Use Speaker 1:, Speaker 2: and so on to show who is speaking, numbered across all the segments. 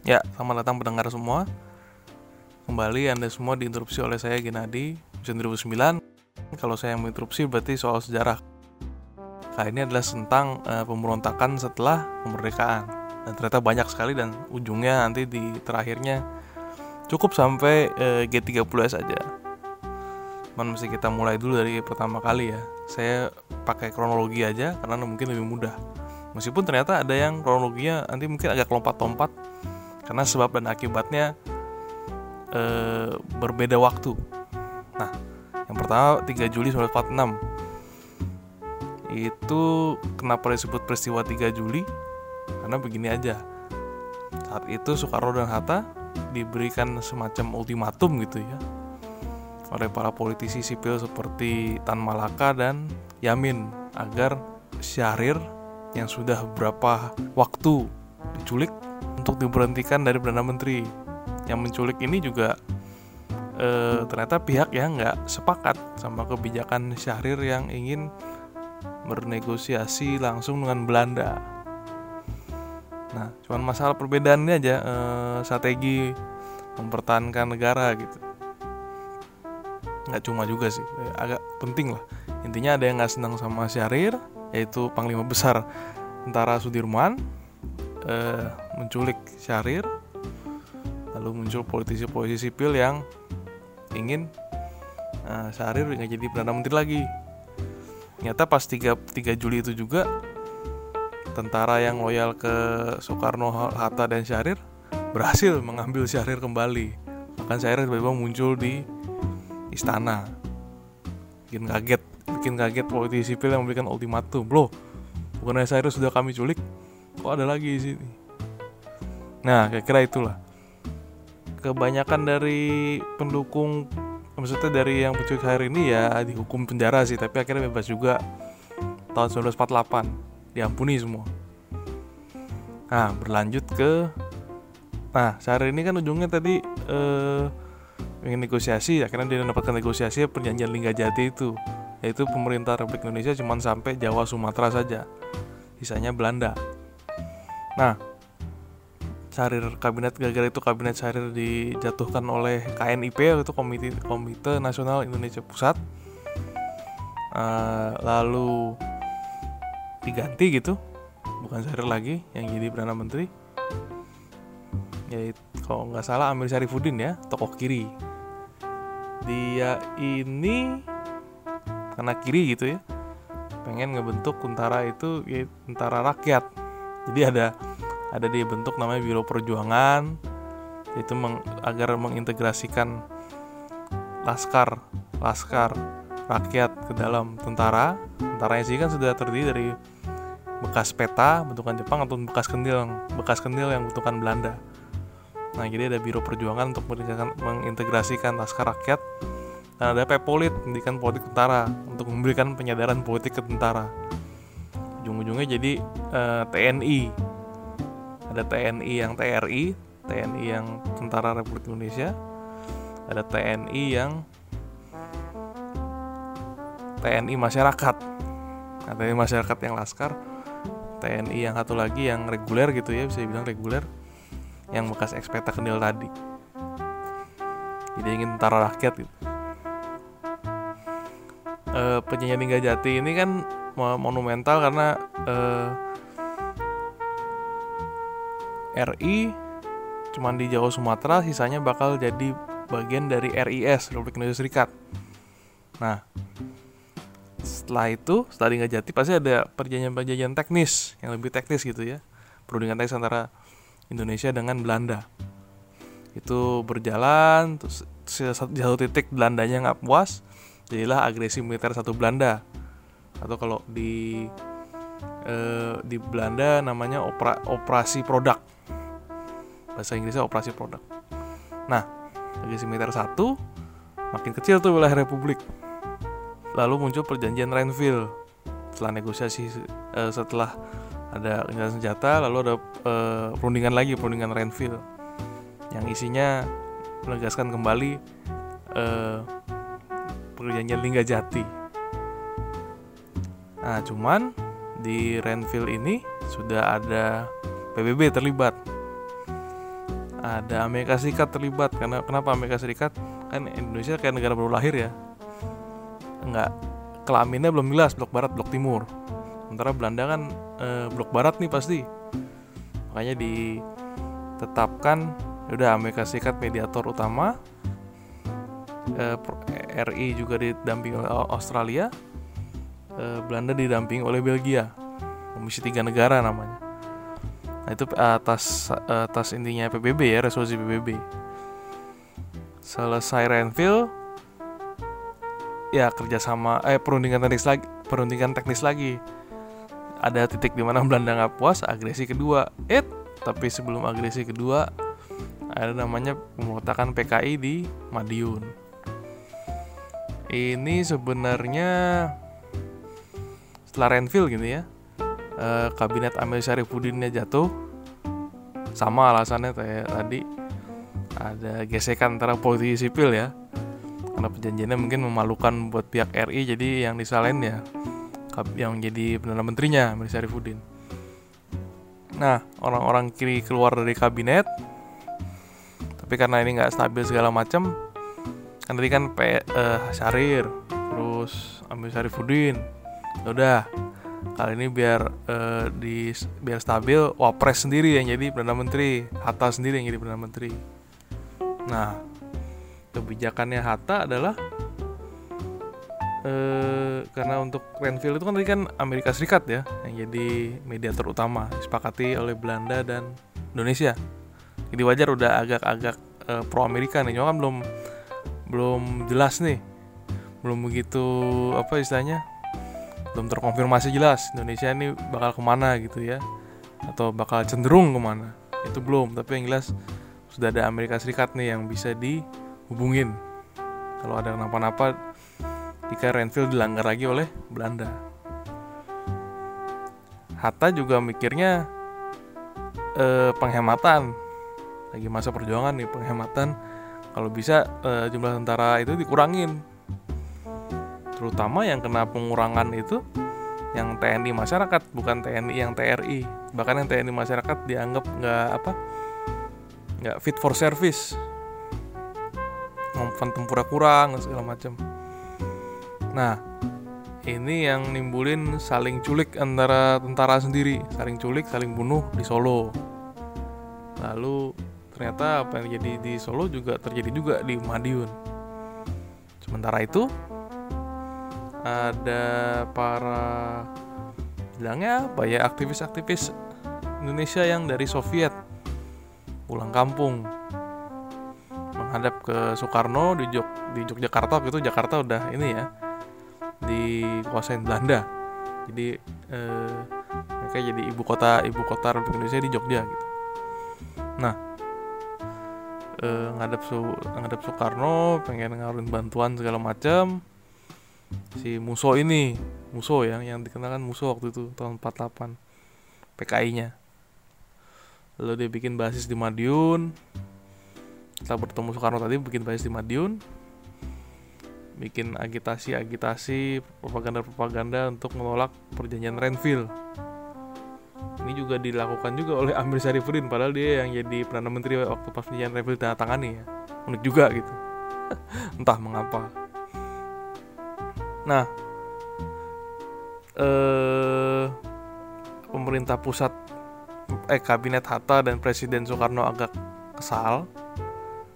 Speaker 1: Ya, selamat datang pendengar semua. Kembali Anda semua diinterupsi oleh saya Genadi, Vision 2009. Kalau saya yang menginterupsi berarti soal sejarah. Kali ini adalah tentang uh, pemberontakan setelah kemerdekaan. Dan ternyata banyak sekali dan ujungnya nanti di terakhirnya cukup sampai uh, G30S aja. Cuman mesti kita mulai dulu dari pertama kali ya. Saya pakai kronologi aja karena mungkin lebih mudah. Meskipun ternyata ada yang kronologinya nanti mungkin agak lompat-lompat karena sebab dan akibatnya e, berbeda waktu. Nah, yang pertama 3 Juli 1946 itu kenapa disebut peristiwa 3 Juli? Karena begini aja. Saat itu Soekarno dan Hatta diberikan semacam ultimatum gitu ya oleh para politisi sipil seperti Tan Malaka dan Yamin agar Syahrir yang sudah beberapa waktu diculik untuk diberhentikan dari perdana menteri. Yang menculik ini juga e, ternyata pihak yang nggak sepakat sama kebijakan Syahrir yang ingin bernegosiasi langsung dengan Belanda. Nah, cuman masalah perbedaannya aja e, strategi mempertahankan negara gitu. Nggak cuma juga sih, eh, agak penting lah. Intinya ada yang nggak senang sama Syahrir, yaitu Panglima Besar tentara Sudirman uh, menculik Syahrir lalu muncul politisi-politisi sipil yang ingin uh, Syahrir nggak jadi perdana menteri lagi. Ternyata pas 3, 3 Juli itu juga tentara yang loyal ke Soekarno, Hatta dan Syahrir berhasil mengambil Syahrir kembali. Bahkan Syahrir tiba-tiba muncul di istana. Bikin kaget bikin kaget politisi sipil yang memberikan ultimatum. Loh bukannya Syahrir sudah kami culik? Kok ada lagi di sini nah kira-kira itulah. Kebanyakan dari pendukung maksudnya dari yang penculik hari ini ya dihukum penjara sih tapi akhirnya bebas juga. Tahun 1948 diampuni semua. Nah berlanjut ke nah sehari ini kan ujungnya tadi eh, ingin negosiasi akhirnya dia mendapatkan negosiasi perjanjian Linggajati itu. Yaitu pemerintah Republik Indonesia cuma sampai Jawa Sumatera saja sisanya Belanda. Nah, Syahrir kabinet gara-gara itu kabinet Syahrir dijatuhkan oleh KNIP itu Komite Komite Nasional Indonesia Pusat. Uh, lalu diganti gitu, bukan Syahrir lagi yang jadi perdana menteri. Ya kalau nggak salah Amir Syarifuddin ya, tokoh kiri. Dia ini karena kiri gitu ya, pengen ngebentuk tentara itu tentara rakyat jadi ada ada di bentuk namanya Biro Perjuangan. Itu meng, agar mengintegrasikan laskar laskar rakyat ke dalam tentara. Tentaranya sih kan sudah terdiri dari bekas peta bentukan Jepang atau bekas kendil bekas kendil yang bentukan Belanda. Nah jadi ada Biro Perjuangan untuk mengintegrasikan laskar rakyat. Dan ada Pepolit pendidikan politik tentara untuk memberikan penyadaran politik ke tentara. Ujung-ujungnya jadi eh, TNI ada TNI yang TRI TNI yang Tentara Republik Indonesia. Ada TNI yang TNI masyarakat. Nah, TNI masyarakat yang laskar TNI yang satu lagi yang reguler gitu ya bisa dibilang reguler yang bekas ekspekta kendil tadi. Jadi ingin tentara rakyat gitu. E, penyanyi Jati ini kan monumental karena eh, RI cuman di Jawa Sumatera sisanya bakal jadi bagian dari RIS Republik Indonesia Serikat. Nah, setelah itu setelah nggak jati pasti ada perjanjian-perjanjian teknis yang lebih teknis gitu ya. Perundingan teknis antara Indonesia dengan Belanda. Itu berjalan terus satu titik Belandanya nggak puas jadilah agresi militer satu Belanda. Atau kalau di eh, di Belanda namanya opera, operasi produk bahasa Inggrisnya operasi produk. Nah agresi militer satu makin kecil tuh wilayah republik. Lalu muncul perjanjian Renville. Setelah negosiasi eh, setelah ada kendaraan senjata lalu ada eh, perundingan lagi perundingan Renville. Yang isinya menegaskan kembali eh, perjanjian Linggajati Nah, cuman di Renville ini sudah ada PBB terlibat. Ada Amerika Serikat terlibat karena kenapa Amerika Serikat? Kan Indonesia kayak negara baru lahir ya. Nggak kelaminnya belum jelas blok barat blok timur. Sementara Belanda kan eh, blok barat nih pasti. Makanya ditetapkan ya udah Amerika Serikat mediator utama. Eh, RI juga didampingi oleh Australia. Eh, Belanda didampingi oleh Belgia. Komisi tiga negara namanya nah itu atas atas intinya PBB ya resolusi PBB selesai Renville ya kerjasama eh perundingan teknis lagi perundingan teknis lagi. Ada titik di mana Belanda nggak puas agresi kedua. Eh tapi sebelum agresi kedua ada namanya pemberontakan PKI di Madiun. Ini sebenarnya setelah Renville gitu ya eh, kabinet Amir Syarifuddinnya jatuh. Sama alasannya tadi ada gesekan antara politisi sipil ya. Karena perjanjiannya mungkin memalukan buat pihak RI jadi yang disalahin ya yang jadi perdana menterinya Amir Syarifuddin. Nah orang-orang kiri keluar dari kabinet tapi karena ini nggak stabil segala macam kan tadi kan P, uh, Syahrir terus Amir Syarifuddin. Ya udah kali ini biar uh, di biar stabil wapres sendiri yang jadi perdana menteri Hatta sendiri yang jadi perdana menteri. Nah kebijakannya Hatta adalah eh, karena untuk Renville itu kan tadi kan Amerika Serikat ya yang jadi mediator utama disepakati oleh Belanda dan Indonesia. Jadi wajar udah agak-agak eh, pro Amerika nih cuma kan belum belum jelas nih. Belum begitu apa istilahnya belum terkonfirmasi jelas Indonesia ini bakal ke mana gitu ya. Atau bakal cenderung ke mana. Itu belum tapi yang jelas sudah ada Amerika Serikat nih yang bisa dihubungin. Kalau ada kenapa-napa jika Renville dilanggar lagi oleh Belanda. Hatta juga mikirnya eh, penghematan. Lagi masa perjuangan nih penghematan. Kalau bisa eh, jumlah tentara itu dikurangin terutama yang kena pengurangan itu yang TNI masyarakat bukan TNI yang TRI bahkan yang TNI masyarakat dianggap nggak apa nggak fit for service. Ngomong tempura kurang segala macam. Nah ini yang nimbulin saling culik antara tentara sendiri. Saling culik saling bunuh di Solo. Lalu ternyata apa yang terjadi di Solo juga terjadi juga di Madiun. Sementara itu ada para bilangnya apa ya aktivis-aktivis Indonesia yang dari Soviet pulang kampung. Menghadap ke Soekarno di Jog di Yogyakarta Jakarta udah ini ya dikuasain Belanda. Jadi eh, mereka jadi ibu kota ibu kota Republik Indonesia di Jogja gitu. Nah eh, ngadap su ngadap Soekarno pengen ngaruhin bantuan segala macam si Muso ini Muso ya yang dikenalkan Muso waktu itu tahun 48 PKI-nya lalu dia bikin basis di Madiun. Setelah bertemu Soekarno tadi bikin basis di Madiun. Bikin agitasi-agitasi propaganda-propaganda untuk menolak perjanjian Renville. Ini juga dilakukan juga oleh Amir Syarifuddin padahal dia yang jadi perdana menteri waktu pas perjanjian Renville tangani ya. Unik juga gitu. Entah mengapa nah eh pemerintah pusat eh kabinet Hatta dan Presiden Soekarno agak kesal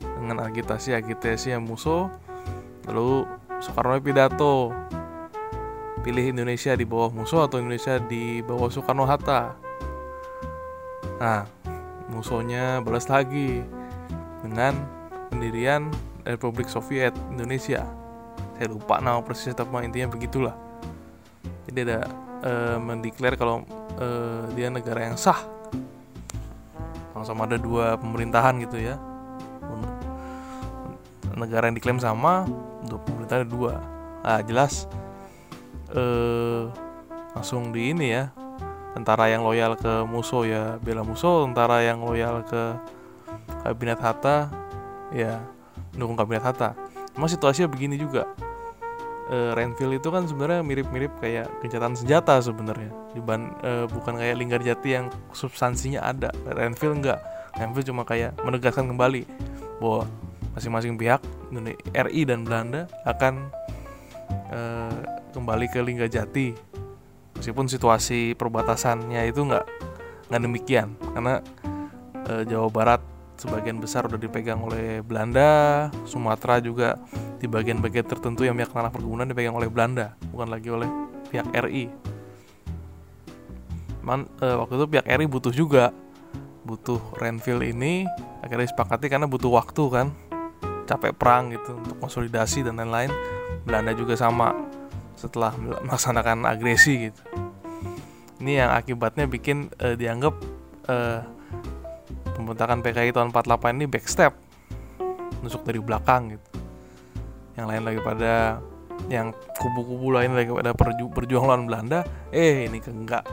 Speaker 1: dengan agitasi-agitasi yang musuh. Lalu Soekarno pidato pilih Indonesia di bawah musuh atau Indonesia di bawah Soekarno Hatta. Nah musuhnya balas lagi dengan pendirian Republik Soviet Indonesia saya lupa nama persis tapi intinya begitulah. Jadi ada e, mendeklar kalau e, dia negara yang sah. Sama-sama ada dua pemerintahan gitu ya. Negara yang diklaim sama untuk pemerintah ada dua. Nah jelas eh, langsung di ini ya. Tentara yang loyal ke musuh ya bela musuh tentara yang loyal ke kabinet Hatta ya mendukung kabinet Hatta Emang situasinya begini juga. E, Renville itu kan sebenarnya mirip-mirip kayak gencatan senjata sebenarnya, e, bukan kayak Linggarjati yang substansinya ada. Renville enggak, Grenville cuma kayak menegaskan kembali bahwa masing-masing pihak RI dan Belanda akan uh, kembali ke Linggajati meskipun situasi perbatasannya itu nggak nggak demikian. Karena uh, Jawa Barat sebagian besar udah dipegang oleh Belanda. Sumatera juga di bagian-bagian tertentu yang pihak tanah perkebunan dipegang oleh Belanda bukan lagi oleh pihak RI Man, uh, waktu itu pihak RI butuh juga. Butuh Renville ini akhirnya disepakati karena butuh waktu kan. Capek perang gitu untuk konsolidasi dan lain-lain. Belanda juga sama setelah melaksanakan agresi gitu. Ini yang akibatnya bikin uh, dianggap uh, pembentakan PKI tahun 48 ini backstep. Nusuk dari belakang gitu. Yang lain lagi pada yang kubu-kubu lain lagi pada perju berjuang lawan Belanda eh ini enggak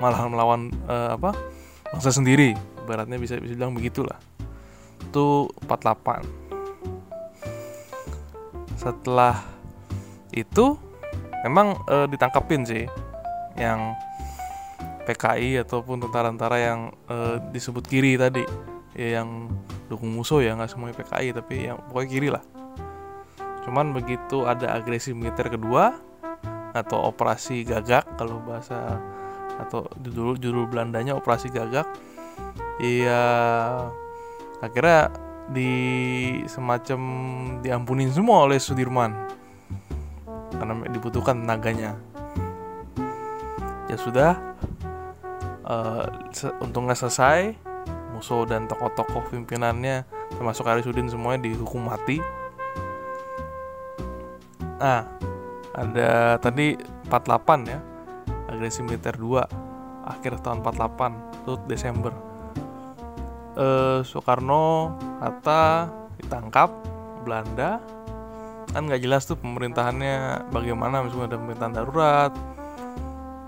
Speaker 1: malah melawan uh, apa? Bangsa sendiri. Baratnya bisa bisa bilang begitulah. Itu 48 setelah itu memang e, ditangkapin sih yang PKI ataupun tentara-tentara yang e, disebut kiri tadi. Ya, yang dukung musuh ya nggak semuanya PKI tapi yang pokoknya kiri lah. Cuman begitu ada agresi militer kedua atau operasi gagak kalau bahasa atau judul judul Belandanya operasi gagak iya akhirnya di semacam diampunin semua oleh Sudirman. Karena dibutuhkan tenaganya. Ya sudah uh, se untungnya selesai musuh dan tokoh-tokoh pimpinannya termasuk Arisudin semuanya dihukum mati. Nah ada tadi 48 ya agresi militer 2 akhir tahun 48 itu Desember. Eh, Soekarno Hatta ditangkap Belanda. Kan nggak jelas tuh pemerintahannya bagaimana misalnya ada pemerintahan darurat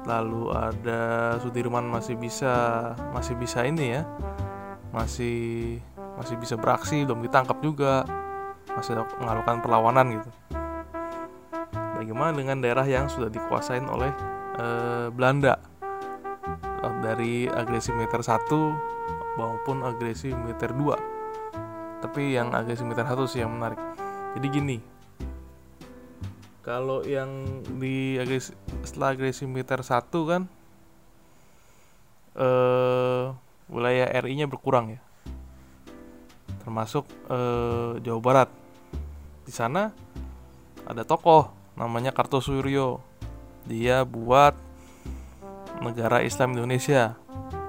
Speaker 1: lalu ada Sudirman masih bisa masih bisa ini ya. Masih masih bisa beraksi belum ditangkap juga. Masih melakukan perlawanan gitu. Bagaimana dengan daerah yang sudah dikuasain oleh e, Belanda? Dari agresi militer 1 maupun agresi militer 2 tapi yang agresi militer 1 sih yang menarik. Jadi gini kalau yang di agresi, setelah agresi militer 1 kan eh, wilayah RI-nya berkurang ya. Termasuk eh, Jawa Barat. Di sana ada tokoh namanya Kartosuryo dia buat negara Islam Indonesia.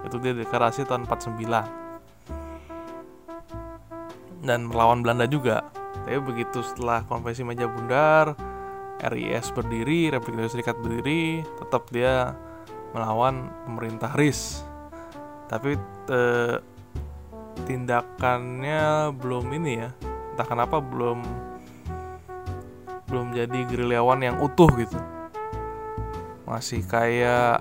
Speaker 1: Itu dia deklarasi tahun 49 dan melawan Belanda juga. Tapi begitu setelah konvensi meja bundar RIS berdiri Republik Indonesia Serikat berdiri tetap dia melawan pemerintah RIS tapi eh, tindakannya belum ini ya entah kenapa belum belum jadi gerilyawan yang utuh gitu. Masih kayak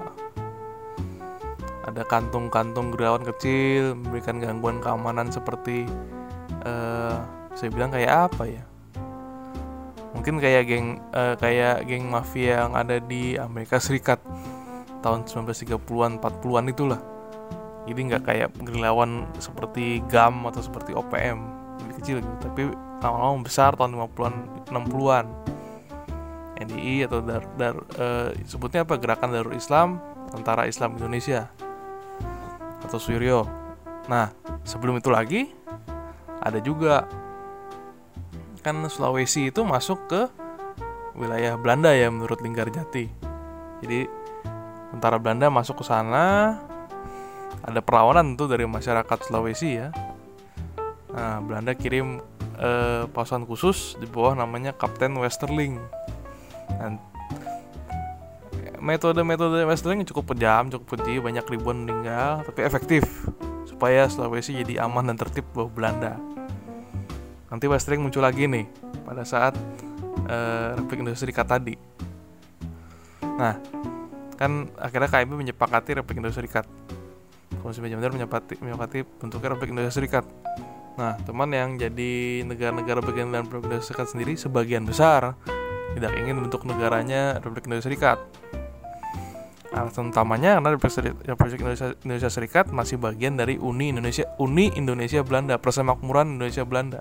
Speaker 1: ada kantung-kantung gerawan kecil memberikan gangguan keamanan seperti uh, saya bilang kayak apa ya mungkin kayak geng uh, kayak geng mafia yang ada di Amerika Serikat tahun 1930-an 40-an itulah. Jadi nggak kayak gerilyawan seperti GAM atau seperti OPM lebih kecil gitu. Tapi lama-lama besar tahun 50-an 60-an NDI atau dar, dar uh, sebutnya apa? Gerakan Darul Islam Tentara Islam Indonesia atau Suryo. Nah, sebelum itu lagi ada juga kan Sulawesi itu masuk ke wilayah Belanda ya menurut Linggarjati. Jadi tentara Belanda masuk ke sana ada perlawanan tentu dari masyarakat Sulawesi ya. Nah, Belanda kirim eh, pasukan khusus di bawah namanya Kapten Westerling. Dan metode-metode wrestling cukup kejam, cukup keji, banyak ribuan meninggal, tapi efektif supaya Sulawesi jadi aman dan tertib bawah Belanda. Nanti wrestling muncul lagi nih pada saat uh, Republik Indonesia Serikat tadi. Nah, kan akhirnya KIB menyepakati Republik Indonesia Serikat. Komisi Benar menyepakati, menyepakati bentuknya Republik Indonesia Serikat. Nah, teman yang jadi negara-negara bagian dari Republik Indonesia Serikat sendiri sebagian besar tidak ingin bentuk negaranya Republik Indonesia Serikat alasan utamanya karena Republik Indonesia, Indonesia Serikat masih bagian dari Uni Indonesia Uni Indonesia Belanda Persemakmuran Indonesia Belanda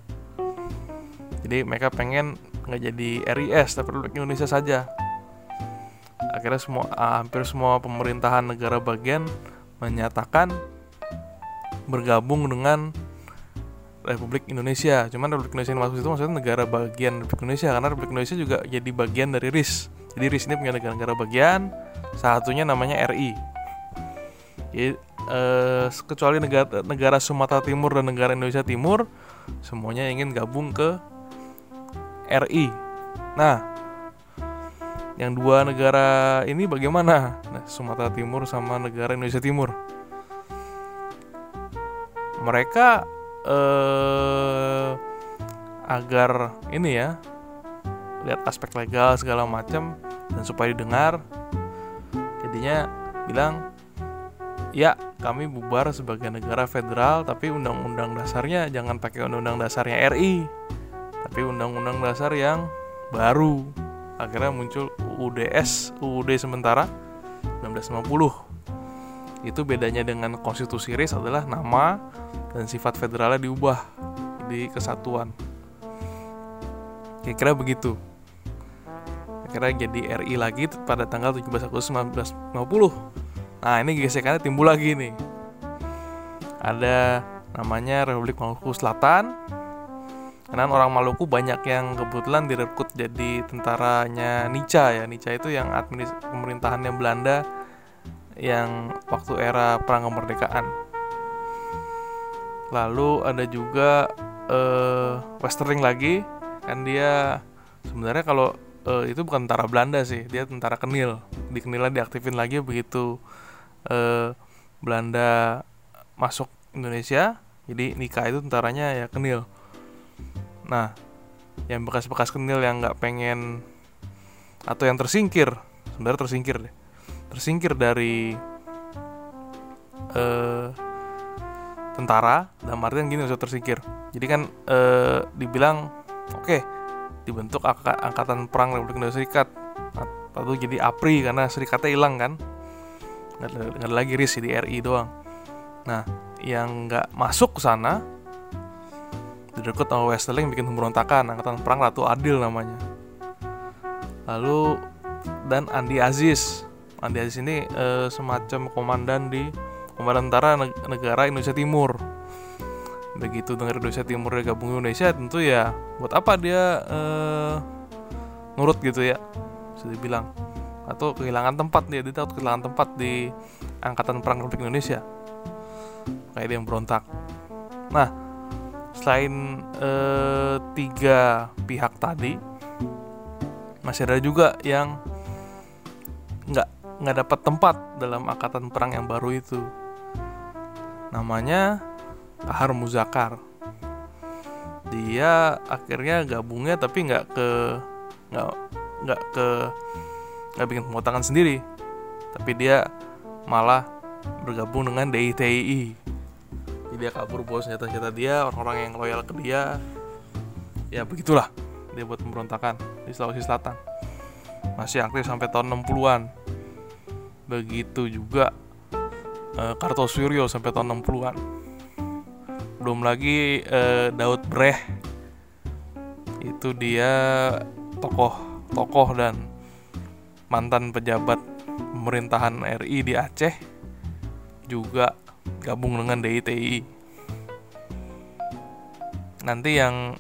Speaker 1: jadi mereka pengen nggak jadi RIS tapi Republik Indonesia saja akhirnya semua hampir semua pemerintahan negara bagian menyatakan bergabung dengan Republik Indonesia. Cuman Republik Indonesia yang masuk itu maksudnya negara bagian Republik Indonesia karena Republik Indonesia juga jadi bagian dari RIS. Jadi RIS ini punya negara-negara bagian, satunya namanya RI. Jadi, eh, kecuali negara negara Sumatera Timur dan negara Indonesia Timur, semuanya ingin gabung ke RI. Nah, yang dua negara ini bagaimana? Nah, Sumatera Timur sama negara Indonesia Timur. Mereka eh, agar ini ya lihat aspek legal segala macam dan supaya didengar jadinya bilang ya kami bubar sebagai negara federal tapi undang-undang dasarnya jangan pakai undang-undang dasarnya RI tapi undang-undang dasar yang baru. Akhirnya muncul UUDS UUD sementara 1950 itu bedanya dengan konstitusi RIS adalah nama dan sifat federalnya diubah di kesatuan. Kira-kira begitu. Kira-kira jadi RI lagi pada tanggal 17 Agustus 1950 nah ini gesekannya timbul lagi nih. Ada namanya Republik Maluku Selatan karena orang Maluku banyak yang kebetulan direkrut jadi tentaranya Nica ya. Nica itu yang administ pemerintahannya Belanda yang waktu era perang kemerdekaan. Lalu ada juga uh, Westerling lagi. Kan dia sebenarnya kalau uh, itu bukan tentara Belanda sih dia tentara Kenil. Di Kenilnya diaktifin lagi begitu uh, Belanda masuk Indonesia. Jadi nikah itu tentaranya ya Kenil nah yang bekas-bekas Kenil yang nggak pengen atau yang tersingkir sebenarnya tersingkir deh. Tersingkir dari uh, tentara dan artian gini sudah tersingkir. Jadi kan e, dibilang oke okay, dibentuk angkatan perang Republik Indonesia Serikat. Lalu jadi APRI karena serikatnya hilang kan. Nggak ada, ada lagi RIS di RI doang. Nah yang nggak masuk ke sana direkrut sama Westerling bikin pemberontakan angkatan perang Ratu Adil namanya. Lalu dan Andi Aziz. Andi Aziz ini e, semacam komandan di tentara negara Indonesia Timur. Begitu dengar Indonesia Timur dia gabung Indonesia tentu ya buat apa dia uh, nurut gitu ya bisa dibilang. Atau kehilangan tempat dia dia takut kehilangan tempat di angkatan perang Republik Indonesia. Kayak dia yang berontak. Nah selain uh, tiga pihak tadi masih ada juga yang nggak nggak dapat tempat dalam angkatan perang yang baru itu. Namanya Kahar Muzakar. Dia akhirnya gabungnya tapi nggak ke nggak nggak ke nggak bikin pemotongan sendiri. Tapi dia malah bergabung dengan DITI dia kabur bawa senjata-senjata dia orang-orang yang loyal ke dia. Ya begitulah. Dia buat pemberontakan di Sulawesi Selatan. Masih aktif sampai tahun 60-an begitu juga uh, Kartosuryo sampai tahun 60-an belum lagi uh, Daud Breh. Itu dia tokoh tokoh dan mantan pejabat pemerintahan RI di Aceh. Juga gabung dengan DITI nanti yang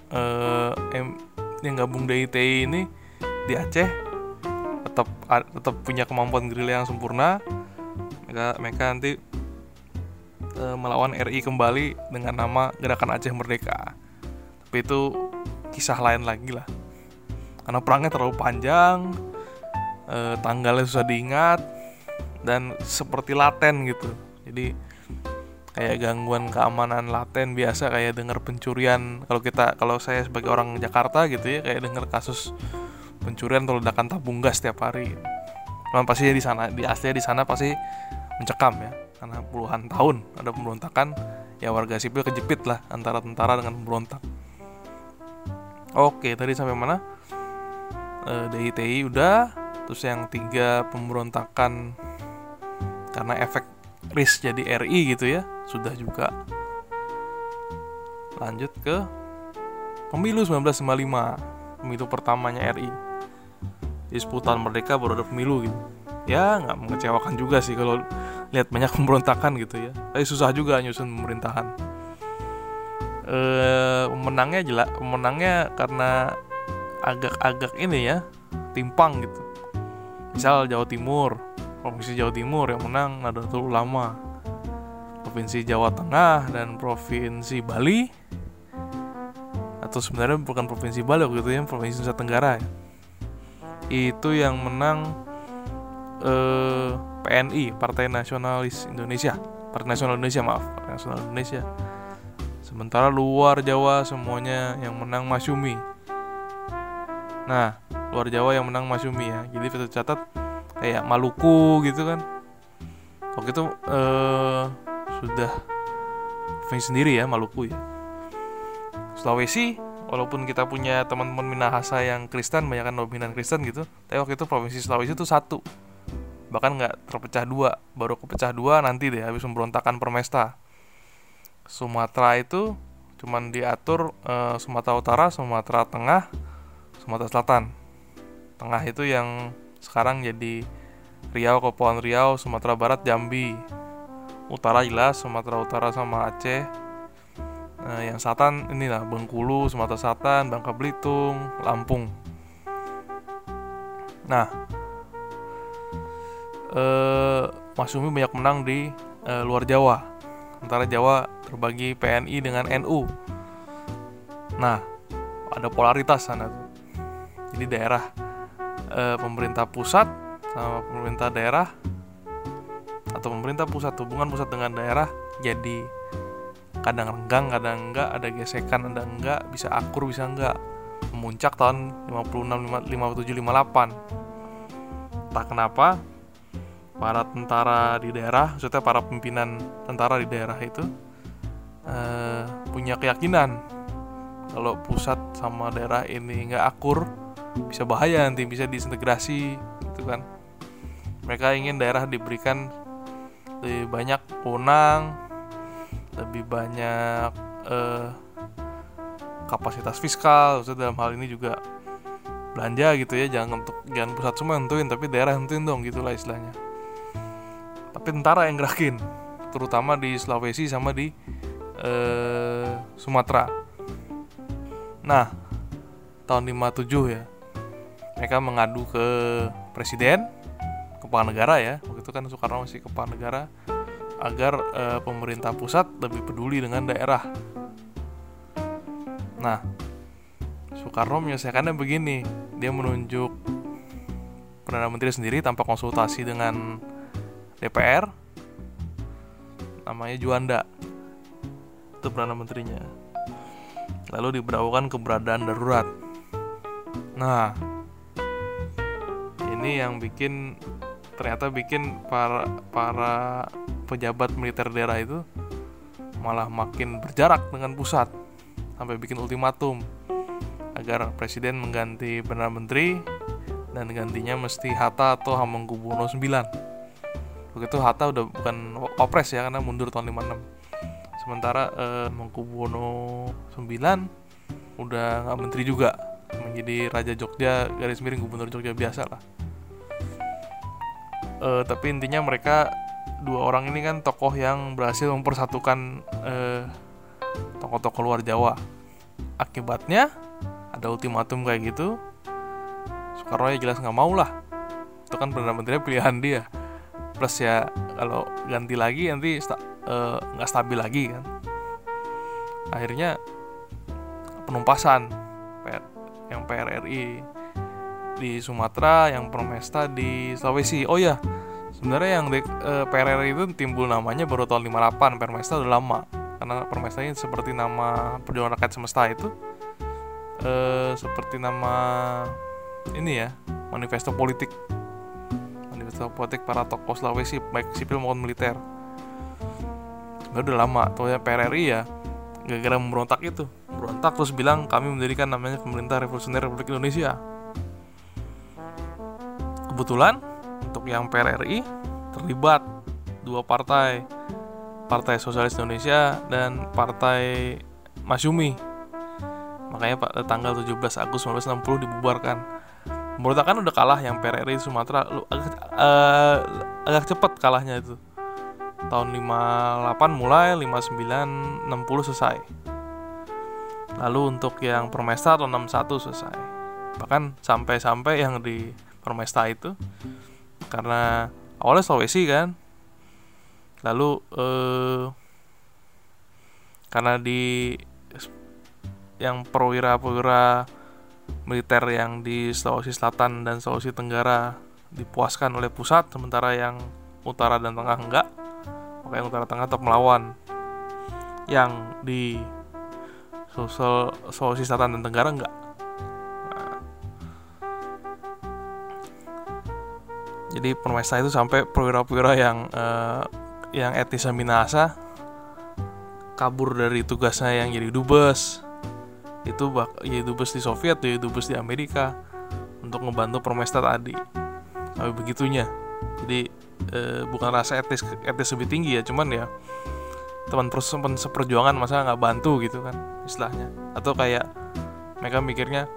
Speaker 1: em, yang gabung DITI ini di Aceh tetap tetap punya kemampuan gerilya yang sempurna. Mereka mereka nanti e, melawan RI kembali dengan nama Gerakan Aceh Merdeka. Tapi itu kisah lain lagi lah. Karena perangnya terlalu panjang e, tanggalnya susah diingat dan seperti laten gitu. Jadi kayak gangguan keamanan laten biasa kayak dengar pencurian. Kalau kita kalau saya sebagai orang Jakarta gitu ya kayak dengar kasus pencurian atau ledakan tabung gas setiap hari. Cuman pasti di sana di aslinya di sana pasti mencekam ya. Karena puluhan tahun ada pemberontakan ya warga sipil kejepit lah antara tentara dengan pemberontak. Oke tadi sampai mana? E, DITI udah. Terus yang tiga pemberontakan karena efek RIS jadi RI gitu ya sudah juga. Lanjut ke pemilu 1955 pemilu pertamanya RI di 10 tahun merdeka baru ada pemilu gitu. Ya nggak mengecewakan juga sih kalau lihat banyak pemberontakan gitu ya. Tapi susah juga nyusun pemerintahan. Eh pemenangnya jelas pemenangnya karena agak-agak ini ya timpang gitu. Misal Jawa Timur provinsi Jawa Timur yang menang Nahdlatul Ulama provinsi Jawa Tengah dan provinsi Bali atau sebenarnya bukan provinsi Bali gitu ya provinsi Nusa Tenggara ya. itu yang menang eh, PNI Partai Nasionalis Indonesia Partai Nasional Indonesia maaf Partai Nasional Indonesia Sementara luar Jawa semuanya yang menang Masyumi. Nah, luar Jawa yang menang Masyumi ya. Jadi kita catat kayak Maluku gitu kan. Waktu itu eh, sudah provinsi sendiri ya Maluku ya. Sulawesi walaupun kita punya teman-teman Minahasa yang Kristen banyak dominan Kristen gitu tapi waktu itu provinsi Sulawesi itu satu bahkan nggak terpecah dua baru kepecah dua nanti deh habis pemberontakan Permesta Sumatera itu cuman diatur uh, Sumatera Utara, Sumatera Tengah, Sumatera Selatan. Tengah itu yang sekarang jadi Riau, Kepulauan Riau, Sumatera Barat, Jambi. Utara jelas Sumatera Utara sama Aceh. Uh, yang selatan inilah Bengkulu, Sumatera Selatan, Bangka Belitung, Lampung. Nah, uh, Mas Umi banyak menang di uh, luar Jawa antara Jawa terbagi PNI dengan NU. Nah, ada polaritas sana. Jadi daerah e, pemerintah pusat sama pemerintah daerah atau pemerintah pusat hubungan pusat dengan daerah jadi kadang renggang, kadang enggak, ada gesekan, ada enggak, bisa akur, bisa enggak. Memuncak tahun 56, 57, 58. Tak kenapa para tentara di daerah, maksudnya para pimpinan tentara di daerah itu uh, punya keyakinan kalau pusat sama daerah ini nggak akur bisa bahaya nanti bisa disintegrasi gitu kan. Mereka ingin daerah diberikan lebih banyak wewenang, lebih banyak uh, kapasitas fiskal, maksudnya dalam hal ini juga belanja gitu ya. Jangan untuk jangan pusat semua nentuin tapi daerah nentuin dong gitulah istilahnya. Tapi tentara yang gerakin terutama di Sulawesi sama di eh, Sumatera. Nah tahun 57 ya mereka mengadu ke presiden kepala negara ya itu kan Soekarno masih kepala negara agar eh, pemerintah pusat lebih peduli dengan daerah. Nah Soekarno menyelesaikannya begini. Dia menunjuk Perdana Menteri sendiri tanpa konsultasi dengan DPR namanya Juanda itu perdana menterinya. Lalu diberlakukan keberadaan darurat. Nah ini yang bikin ternyata bikin para para pejabat militer daerah itu malah makin berjarak dengan pusat sampai bikin ultimatum agar presiden mengganti perdana menteri dan gantinya mesti Hatta atau Hamengkubuwono 9 begitu Hatta udah bukan opres ya karena mundur tahun 56 sementara eh, Mangkubuwono 9 udah nggak menteri juga menjadi Raja Jogja garis miring Gubernur Jogja biasa lah eh, tapi intinya mereka dua orang ini kan tokoh yang berhasil mempersatukan eh, tokoh-tokoh luar Jawa. Akibatnya ada ultimatum kayak gitu. Soekarno ya jelas nggak mau lah. Itu kan perdana menteri pilihan dia. Plus ya kalau ganti lagi nanti eh, nggak uh, stabil lagi kan. Akhirnya penumpasan yang PRRI di Sumatera yang Promesta di Sulawesi. Oh ya sebenarnya yang di, uh, eh, PRRI itu timbul namanya baru tahun 58 Permesta udah lama. Karena Permesta ini seperti nama perjuangan rakyat semesta itu uh, seperti nama ini ya manifesto politik. Politik para tokoh Sulawesi baik sipil maupun militer. Sebenarnya udah lama. Tuh ya PRRI ya gara-gara memberontak itu. Berontak terus bilang kami mendirikan namanya pemerintah revolusioner Republik Indonesia kebetulan untuk yang PRRI terlibat dua partai. Partai Sosialis Indonesia dan Partai Masyumi makanya pada tanggal 17 Agustus 1960 dibubarkan. Pemberontakan udah kalah yang PRRI Sumatera. Lu agak, uh, agak cepat kalahnya itu. Tahun 58 mulai 59 60 selesai. Lalu untuk yang Permesta tahun 61 selesai. Bahkan sampai-sampai yang di Permesta itu. Karena awalnya Sulawesi kan. Lalu eh, karena di yang perwira-perwira militer yang di Sulawesi Selatan dan Sulawesi Tenggara dipuaskan oleh pusat sementara yang utara dan tengah enggak. Maka yang utara tengah tetap melawan. Yang di Sulawesi Selatan dan Tenggara enggak jadi permesta itu sampai perwira-perwira yang uh, yang etnisnya Minahasa kabur dari tugasnya yang jadi dubes. Itu bak jadi dubes di Soviet jadi dubes di Amerika untuk ngebantu Permesta tadi. Tapi begitunya. Jadi e, bukan rasa etis etis lebih tinggi ya cuman ya teman teman seperjuangan masa nggak bantu gitu kan istilahnya. Atau kayak mereka mikirnya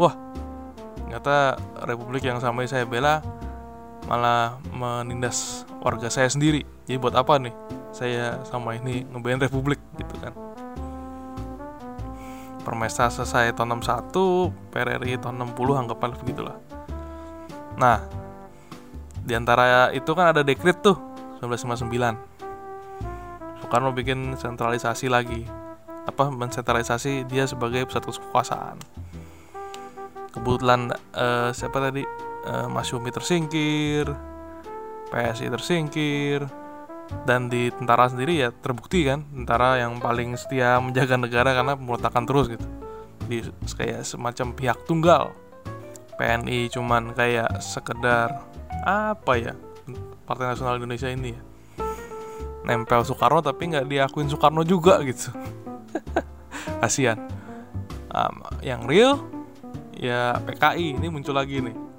Speaker 1: wah ternyata republik yang sama saya bela malah menindas warga saya sendiri. Jadi buat apa nih saya sama ini ngebelain republik gitu kan. Permesta selesai tahun 61 PRRI tahun 60 anggaplah begitulah nah di antara itu kan ada dekret tuh 1959 Soekarno bikin sentralisasi lagi. Apa mensentralisasi dia sebagai pusat kekuasaan. Kebetulan uh, siapa tadi uh, Mas Yumi tersingkir PSI tersingkir dan di tentara sendiri ya terbukti kan tentara yang paling setia menjaga negara karena pemberontakan terus gitu. Di kayak semacam pihak tunggal. PNI cuman kayak sekedar apa ya Partai Nasional Indonesia ini ya. Nempel Soekarno tapi nggak diakuin Soekarno juga gitu. Kasihan um, yang real ya PKI ini muncul lagi nih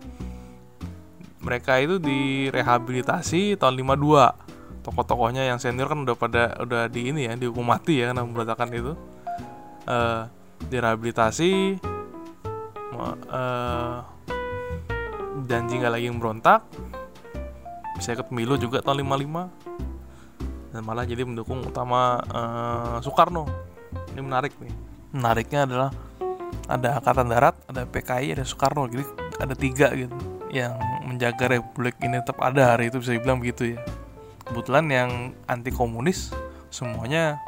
Speaker 1: mereka itu direhabilitasi tahun 52 tokoh-tokohnya yang senior kan udah pada udah di ini ya dihukum mati ya karena memberontakan itu. Uh, direhabilitasi uh, janji nggak lagi memberontak bisa ikut pemilu juga tahun 55 dan malah jadi mendukung utama uh, Soekarno. Ini menarik nih. Menariknya adalah ada angkatan darat ada PKI ada Soekarno. Jadi ada tiga gitu yang menjaga republik ini tetap ada hari itu bisa dibilang begitu ya. Kebetulan yang anti komunis semuanya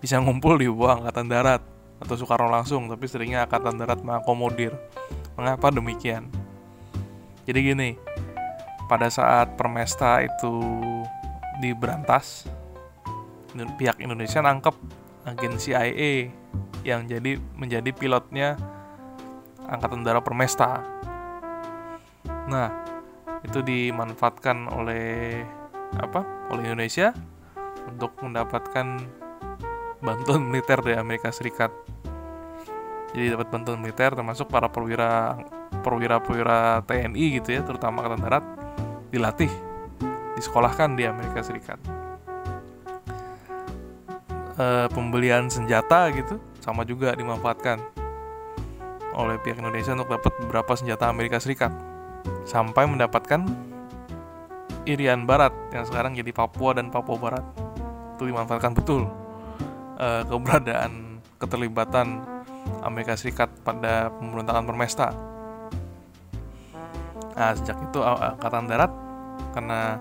Speaker 1: bisa ngumpul di bawah angkatan darat atau Soekarno langsung tapi seringnya angkatan darat mengakomodir. Mengapa demikian? Jadi gini pada saat Permesta itu diberantas pihak Indonesia nangkep agen CIA yang jadi menjadi pilotnya angkatan darat Permesta. Nah, itu dimanfaatkan oleh apa? Oleh Indonesia untuk mendapatkan bantuan militer dari Amerika Serikat. Jadi dapat bantuan militer termasuk para perwira perwira-perwira TNI gitu ya, terutama Angkatan Darat dilatih, disekolahkan di Amerika Serikat. E, pembelian senjata gitu sama juga dimanfaatkan oleh pihak Indonesia untuk dapat beberapa senjata Amerika Serikat sampai mendapatkan Irian Barat yang sekarang jadi Papua dan Papua Barat itu dimanfaatkan betul uh, keberadaan keterlibatan Amerika Serikat pada pemberontakan Permesta. Nah sejak itu angkatan darat karena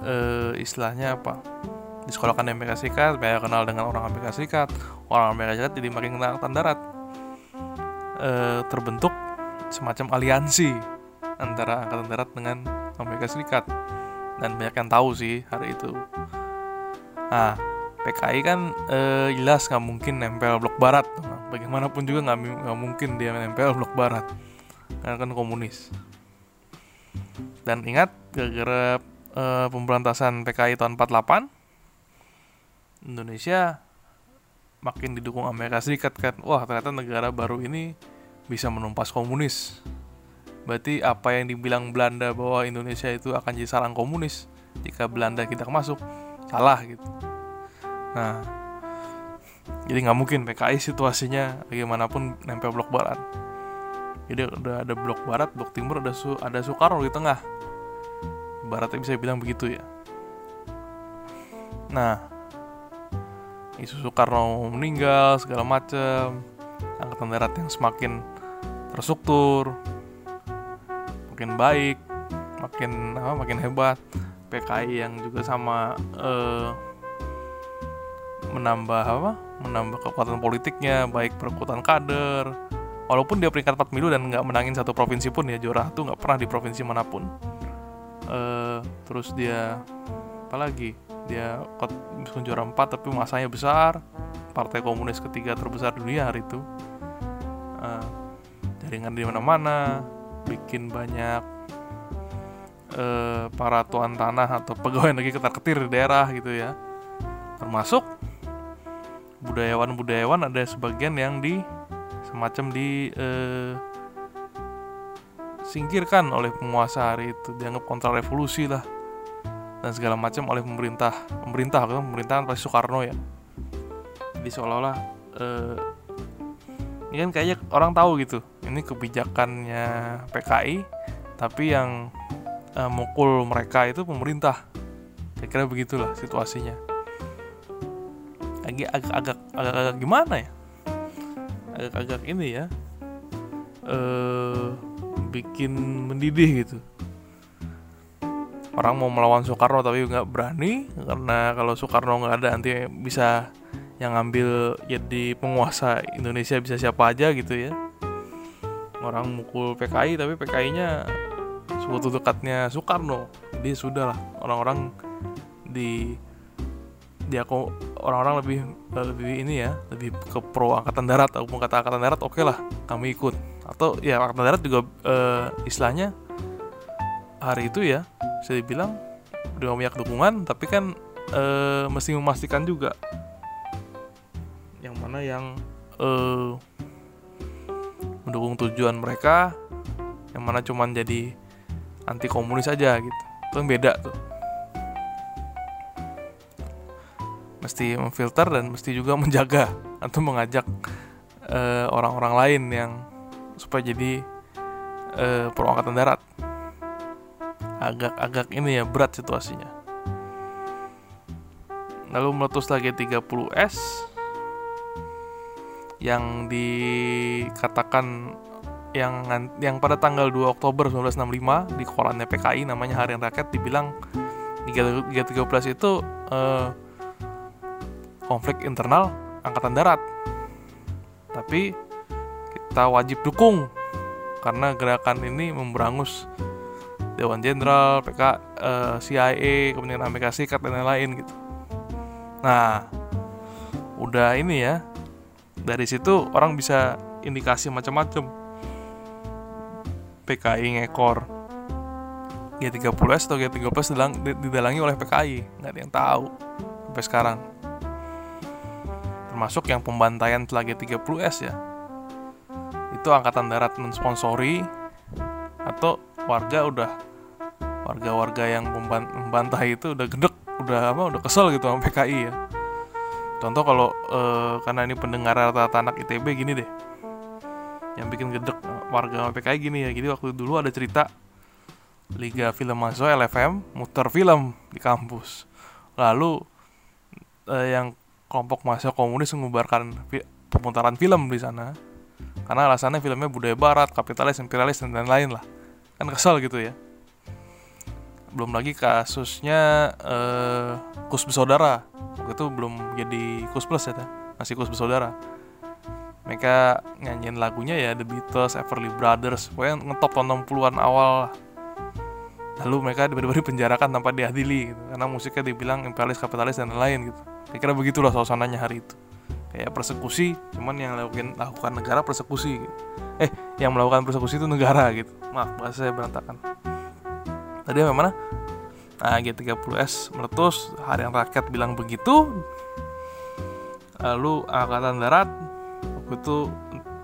Speaker 1: uh, istilahnya apa disekolahkan di Amerika Serikat, banyak kenal dengan orang Amerika Serikat, orang Amerika Serikat jadi makin kenal angkatan darat. Uh, terbentuk semacam aliansi antara angkatan darat dengan Amerika Serikat. Dan banyak yang tahu sih hari itu. Nah, PKI kan eh, jelas nggak mungkin nempel blok barat, nah, bagaimanapun juga nggak mungkin dia nempel blok barat. Karena kan komunis. Dan ingat gara-gara eh, pemberantasan PKI tahun 48 Indonesia makin didukung Amerika Serikat kan. Wah ternyata negara baru ini bisa menumpas komunis Berarti apa yang dibilang Belanda bahwa Indonesia itu akan jadi sarang komunis jika Belanda tidak masuk? Salah gitu. Nah jadi nggak mungkin PKI situasinya bagaimanapun nempel blok barat. Jadi udah ada blok barat blok timur ada su ada Soekarno di tengah. Ibaratnya bisa bilang begitu ya. Nah isu Soekarno meninggal segala macam angkatan darat yang semakin terstruktur makin baik makin apa makin hebat. PKI yang juga sama eh, menambah apa menambah kekuatan politiknya baik perkuatan kader. Walaupun dia peringkat 4 milu dan nggak menangin satu provinsi pun ya juara tuh nggak pernah di provinsi mana pun. Uh, terus dia apalagi dia juara 4 tapi masanya besar. Partai komunis ketiga terbesar dunia hari itu. Uh, jaringan di mana-mana bikin banyak uh, para tuan tanah atau pegawai negeri ketar-ketir di daerah gitu ya. Termasuk budayawan-budayawan ada sebagian yang di semacam di uh, singkirkan oleh penguasa hari itu. Dianggap kontra revolusi lah. Dan segala macam oleh pemerintah. Pemerintah kan pemerintahan pasti Soekarno ya. Jadi seolah-olah uh, ini kan kayaknya orang tahu gitu. Ini kebijakannya PKI tapi yang uh, mukul mereka itu pemerintah. Saya kira begitulah situasinya. Agak agak agak agak, agak gimana ya? Agak agak ini ya uh, bikin mendidih gitu. Orang mau melawan Soekarno tapi nggak berani karena kalau Soekarno nggak ada nanti bisa yang ngambil jadi penguasa Indonesia bisa siapa aja gitu ya. Orang mukul PKI tapi PKI-nya sekutu dekatnya Soekarno. Jadi sudah lah orang-orang di dia kok orang-orang lebih lebih ini ya lebih ke pro angkatan darat aku mau kata angkatan darat oke okay lah kami ikut. Atau ya angkatan darat juga uh, istilahnya hari itu ya saya bilang udah banyak dukungan tapi kan uh, mesti memastikan juga mana yang uh, mendukung tujuan mereka yang mana cuman jadi anti komunis aja gitu. Itu kan beda tuh. Mesti memfilter dan mesti juga menjaga atau mengajak orang orang-orang lain yang supaya jadi uh, pro angkatan darat. Agak-agak ini ya berat situasinya. Lalu meletus lagi 30S yang dikatakan yang yang pada tanggal 2 Oktober 1965 di korannya PKI namanya Harian Rakyat dibilang 313 itu uh, konflik internal angkatan darat tapi kita wajib dukung karena gerakan ini memberangus Dewan Jenderal, PK, eh, CIA, kemudian Amerika Serikat dan lain-lain gitu. Nah, udah ini ya. Dari situ orang bisa indikasi macam-macam. PKI ngekor G30S atau G30S didalangi oleh PKI, nggak ada yang tahu sampai sekarang. Termasuk yang pembantaian telah G30S ya. Itu angkatan darat mensponsori atau warga udah warga-warga yang membantah itu udah gedek udah apa udah kesel gitu sama PKI ya contoh kalau e, karena ini pendengar rata-rata anak ITB gini deh. Yang bikin gedek warga sama PKI gini ya. Jadi waktu dulu ada cerita Liga Film Mahasiswa LFM muter film di kampus. Lalu e, yang kelompok mahasiswa komunis mengubarkan pemutaran film di sana. Karena alasannya filmnya budaya barat, kapitalis, imperialis dan lain-lain lah. Kan kesel gitu ya belum lagi kasusnya uh, kus bersaudara. Itu belum jadi kus plus ya masih kus bersaudara. Mereka nyanyiin lagunya ya The Beatles, Everly Brothers. Pokoknya ngetop tahun 60-an awal lalu mereka tiba-tiba dipenjarakan tanpa diadili gitu. karena musiknya dibilang imperialis kapitalis dan lain-lain gitu. Kira-kira begitulah suasananya hari itu. Kayak persekusi cuman yang lakukan lakukan negara persekusi gitu. eh yang melakukan persekusi itu negara gitu. Maaf bahasa saya berantakan tadi apa mana? Nah G30S meletus harian rakyat bilang begitu. Lalu angkatan darat waktu itu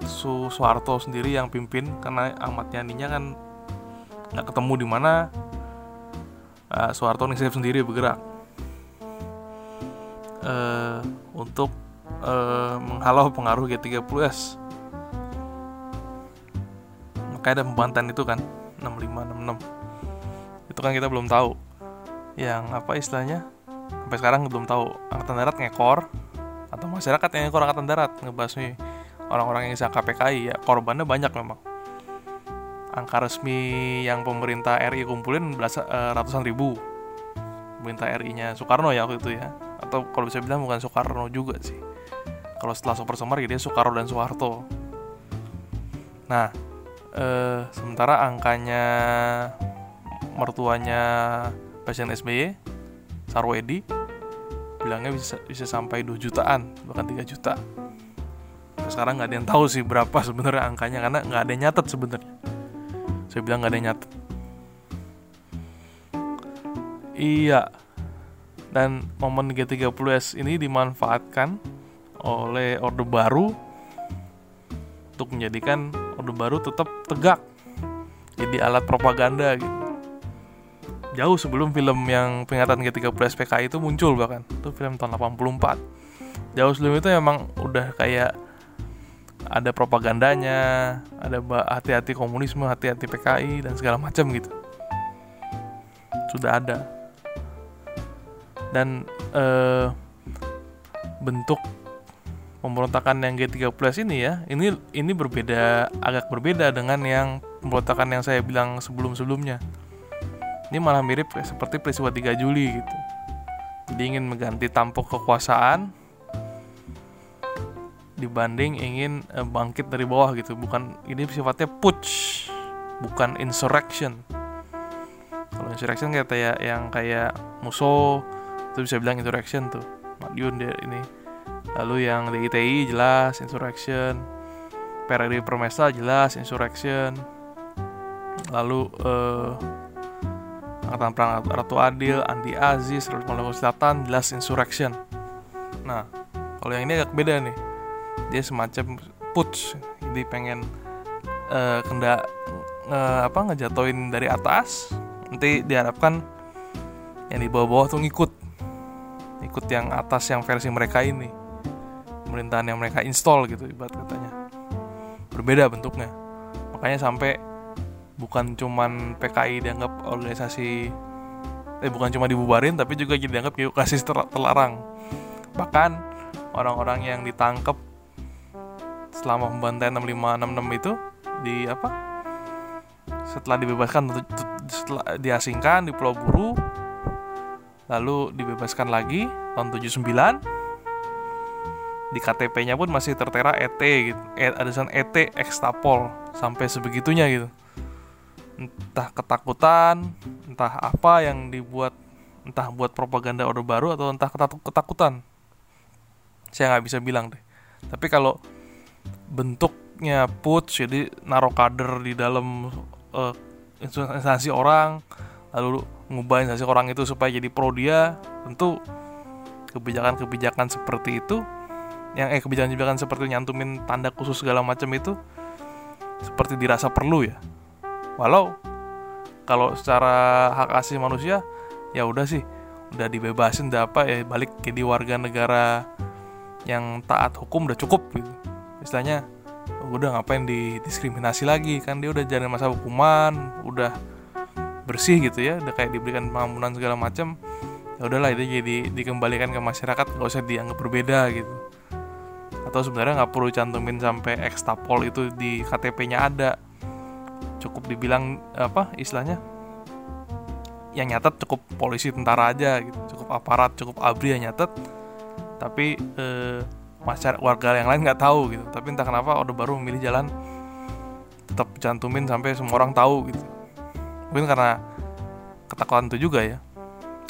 Speaker 1: Su Soeharto sendiri yang pimpin karena Ahmad Yani nya kan nggak ketemu di mana. Uh, Soeharto inisiatif sendiri bergerak. Uh, untuk uh, menghalau pengaruh G30S makanya ada pembantan itu kan 6566 itu kan kita belum tahu. Yang apa istilahnya? Sampai sekarang belum tahu. Angkatan darat ngekor atau masyarakat yang ngekor angkatan darat ngebahas orang-orang yang bisa KPKI ya korbannya banyak memang. Angka resmi yang pemerintah RI kumpulin belas, uh, ratusan ribu. Pemerintah RI-nya Soekarno ya waktu itu ya. Atau kalau bisa bilang bukan Soekarno juga sih. Kalau setelah Super Semar ya dia Soekarno dan Soeharto. Nah uh, sementara angkanya mertuanya Presiden SBY Sarwedi bilangnya bisa bisa sampai 2 jutaan bahkan 3 juta. Sekarang nggak ada yang tahu sih berapa sebenarnya angkanya karena nggak ada yang nyatet sebenarnya. Saya bilang gak ada yang nyata iya. Dan momen G30S ini dimanfaatkan oleh Orde Baru untuk menjadikan Orde Baru tetap tegak jadi alat propaganda gitu jauh sebelum film yang peringatan G30S PKI itu muncul bahkan itu film tahun 84 jauh sebelum itu emang udah kayak ada propagandanya, ada hati-hati komunisme, hati-hati PKI dan segala macam gitu. Sudah ada. Dan eh, bentuk pemberontakan yang G30 ini ya, ini ini berbeda agak berbeda dengan yang pemberontakan yang saya bilang sebelum-sebelumnya. Ini malah mirip seperti peristiwa 3 Juli gitu. Jadi ingin mengganti tampuk kekuasaan dibanding ingin uh, bangkit dari bawah gitu. Bukan ini sifatnya putsch bukan insurrection. Kalau insurrection kayak kayak yang kayak musuh itu bisa bilang insurrection tuh. Madiun dia ini. Lalu yang DITI jelas insurrection. Peradi Permesa jelas insurrection. Lalu uh, Angkatan Perang Ratu Adil, Andi Aziz, Maluku Selatan jelas insurrection. Nah, kalau yang ini agak beda nih. Dia semacam push jadi pengen uh, kenda uh, apa ngejatoin dari atas. Nanti diharapkan yang di bawah-bawah tuh ngikut. Ikut yang atas yang versi mereka ini. Pemerintahan yang mereka install gitu ibarat katanya. Berbeda bentuknya. Makanya sampai bukan cuman PKI dianggap organisasi eh bukan cuma dibubarin tapi juga dianggap kasih terlarang. Bahkan orang-orang yang ditangkap selama pembantaian 6566 itu di apa setelah dibebaskan setelah diasingkan di Pulau Buru lalu dibebaskan lagi tahun 79 di KTP-nya pun masih tertera ET gitu e, ada tulisan ET ekstapol sampai sebegitunya gitu entah ketakutan entah apa yang dibuat entah buat propaganda Orde Baru atau entah ketakutan. Saya nggak bisa bilang deh. Tapi kalau bentuknya put jadi naruh kader di dalam uh, instansi orang lalu ngubah instansi orang itu supaya jadi pro dia tentu kebijakan-kebijakan seperti itu yang eh kebijakan-kebijakan seperti nyantumin tanda khusus segala macam itu seperti dirasa perlu ya walau kalau secara hak asasi manusia ya udah sih udah dibebasin udah apa ya balik jadi warga negara yang taat hukum udah cukup gitu. Istilahnya udah ngapain didiskriminasi lagi kan dia udah jalan masa hukuman udah bersih gitu ya udah kayak diberikan pengampunan segala macam ya udahlah itu jadi dikembalikan ke masyarakat gak usah dianggap berbeda gitu. Atau sebenarnya nggak perlu cantumin sampai ekstapol itu di KTP-nya ada cukup dibilang apa istilahnya yang nyatet cukup polisi tentara aja gitu. Cukup aparat cukup abri yang nyatet. Tapi eh, masyarakat warga yang lain nggak tahu gitu. Tapi entah kenapa Orde Baru memilih jalan tetap cantumin sampai semua orang tahu gitu. Mungkin karena ketakutan itu juga ya.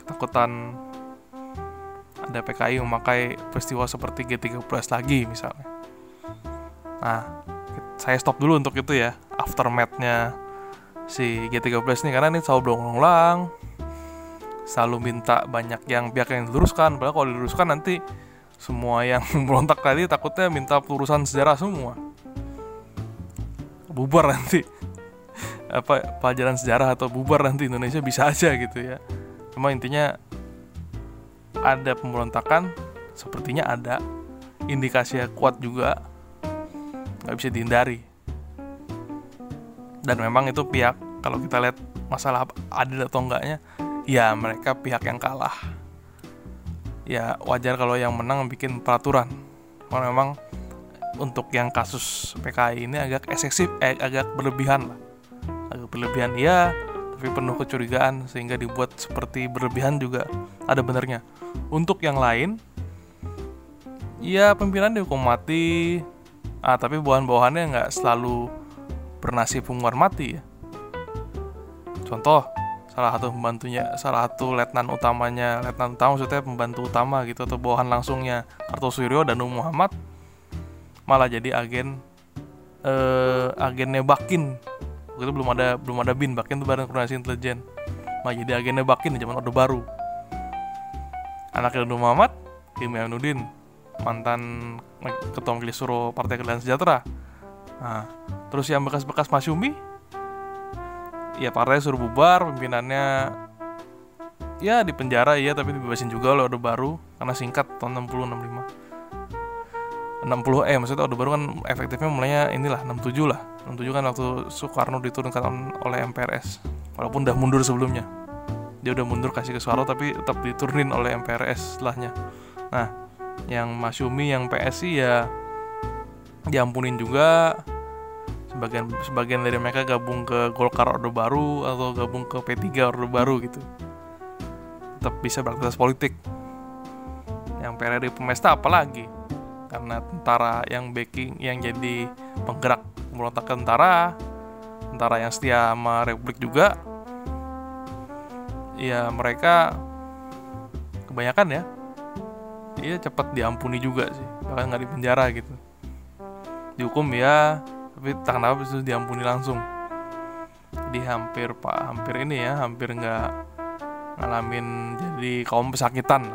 Speaker 1: Ketakutan ada PKI memakai peristiwa seperti G30 lagi misalnya. Nah saya stop dulu untuk itu ya aftermathnya si G30 ini karena ini selalu berulang-ulang selalu minta banyak yang pihak yang diluruskan padahal kalau diluruskan nanti semua yang berontak tadi takutnya minta pelurusan sejarah semua. Bubar nanti. Apa pelajaran sejarah atau bubar nanti Indonesia bisa aja gitu ya. Cuma intinya ada pemberontakan sepertinya ada indikasinya kuat juga nggak bisa dihindari. Dan memang itu pihak kalau kita lihat masalah adil atau enggaknya ya mereka pihak yang kalah. Ya wajar kalau yang menang bikin peraturan. Karena memang untuk yang kasus PKI ini agak eksesif eh, agak berlebihan lah. Agak berlebihan ya tapi penuh kecurigaan sehingga dibuat seperti berlebihan juga ada benernya untuk yang lain ya pimpinan dihukum mati ah tapi bawahan-bawahannya nggak selalu bernasib hukuman mati ya? Contoh salah satu pembantunya salah satu letnan utamanya letnan utama maksudnya pembantu utama gitu atau bawahan langsungnya Kartosuryo dan Muhammad malah jadi agen eh, agennya Bakin. Waktu itu belum ada belum ada bin Bakin itu badan koordinasi intelijen. Malah jadi agennya Bakin di zaman Orde Baru. Anaknya Nur Muhammad Kim Aminuddin mantan ketua majelis suro Partai Keadilan Sejahtera. Nah, terus yang bekas-bekas Masyumi ya partai suruh bubar pimpinannya ya di penjara iya tapi dibebasin juga oleh Orde Baru karena singkat tahun 60 65 60 eh maksudnya Orde Baru kan efektifnya mulainya inilah 67 lah. 67 kan waktu Soekarno diturunkan oleh MPRS walaupun udah mundur sebelumnya. Dia udah mundur kasih ke Soeharto tapi tetap diturunin oleh MPRS setelahnya. Nah yang Masyumi yang PSI ya diampunin juga. Sebagian sebagian dari mereka gabung ke Golkar Orde Baru atau gabung ke P3 Orde Baru gitu. Tetap bisa beraktivitas politik. Yang PRRI Pemesta apalagi karena tentara yang backing yang jadi penggerak pemberontak tentara tentara yang setia sama Republik juga. Ya mereka kebanyakan ya dia cepat diampuni juga sih. Bahkan nggak di penjara gitu. Dihukum ya. Tapi tak kenapa itu diampuni langsung. Jadi hampir pak hampir ini ya hampir nggak ngalamin jadi kaum pesakitan.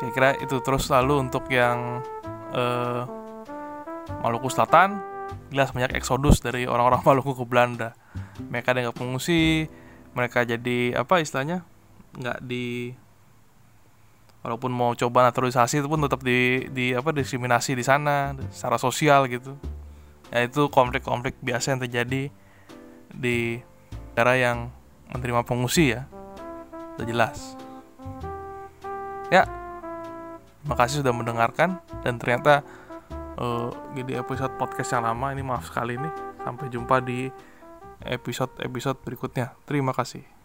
Speaker 1: Kira-kira itu terus lalu untuk yang uh, Maluku Selatan jelas banyak eksodus dari orang-orang Maluku ke Belanda. Mereka ada nggak pengungsi mereka jadi apa istilahnya nggak di walaupun mau coba naturalisasi itu pun tetap di di apa diskriminasi di sana secara sosial gitu. Ya itu konflik-konflik biasa yang terjadi di daerah yang menerima pengungsi ya. Sudah jelas. Ya makasih sudah mendengarkan dan ternyata uh, di episode podcast yang lama ini maaf sekali nih sampai jumpa di episode episode berikutnya. Terima kasih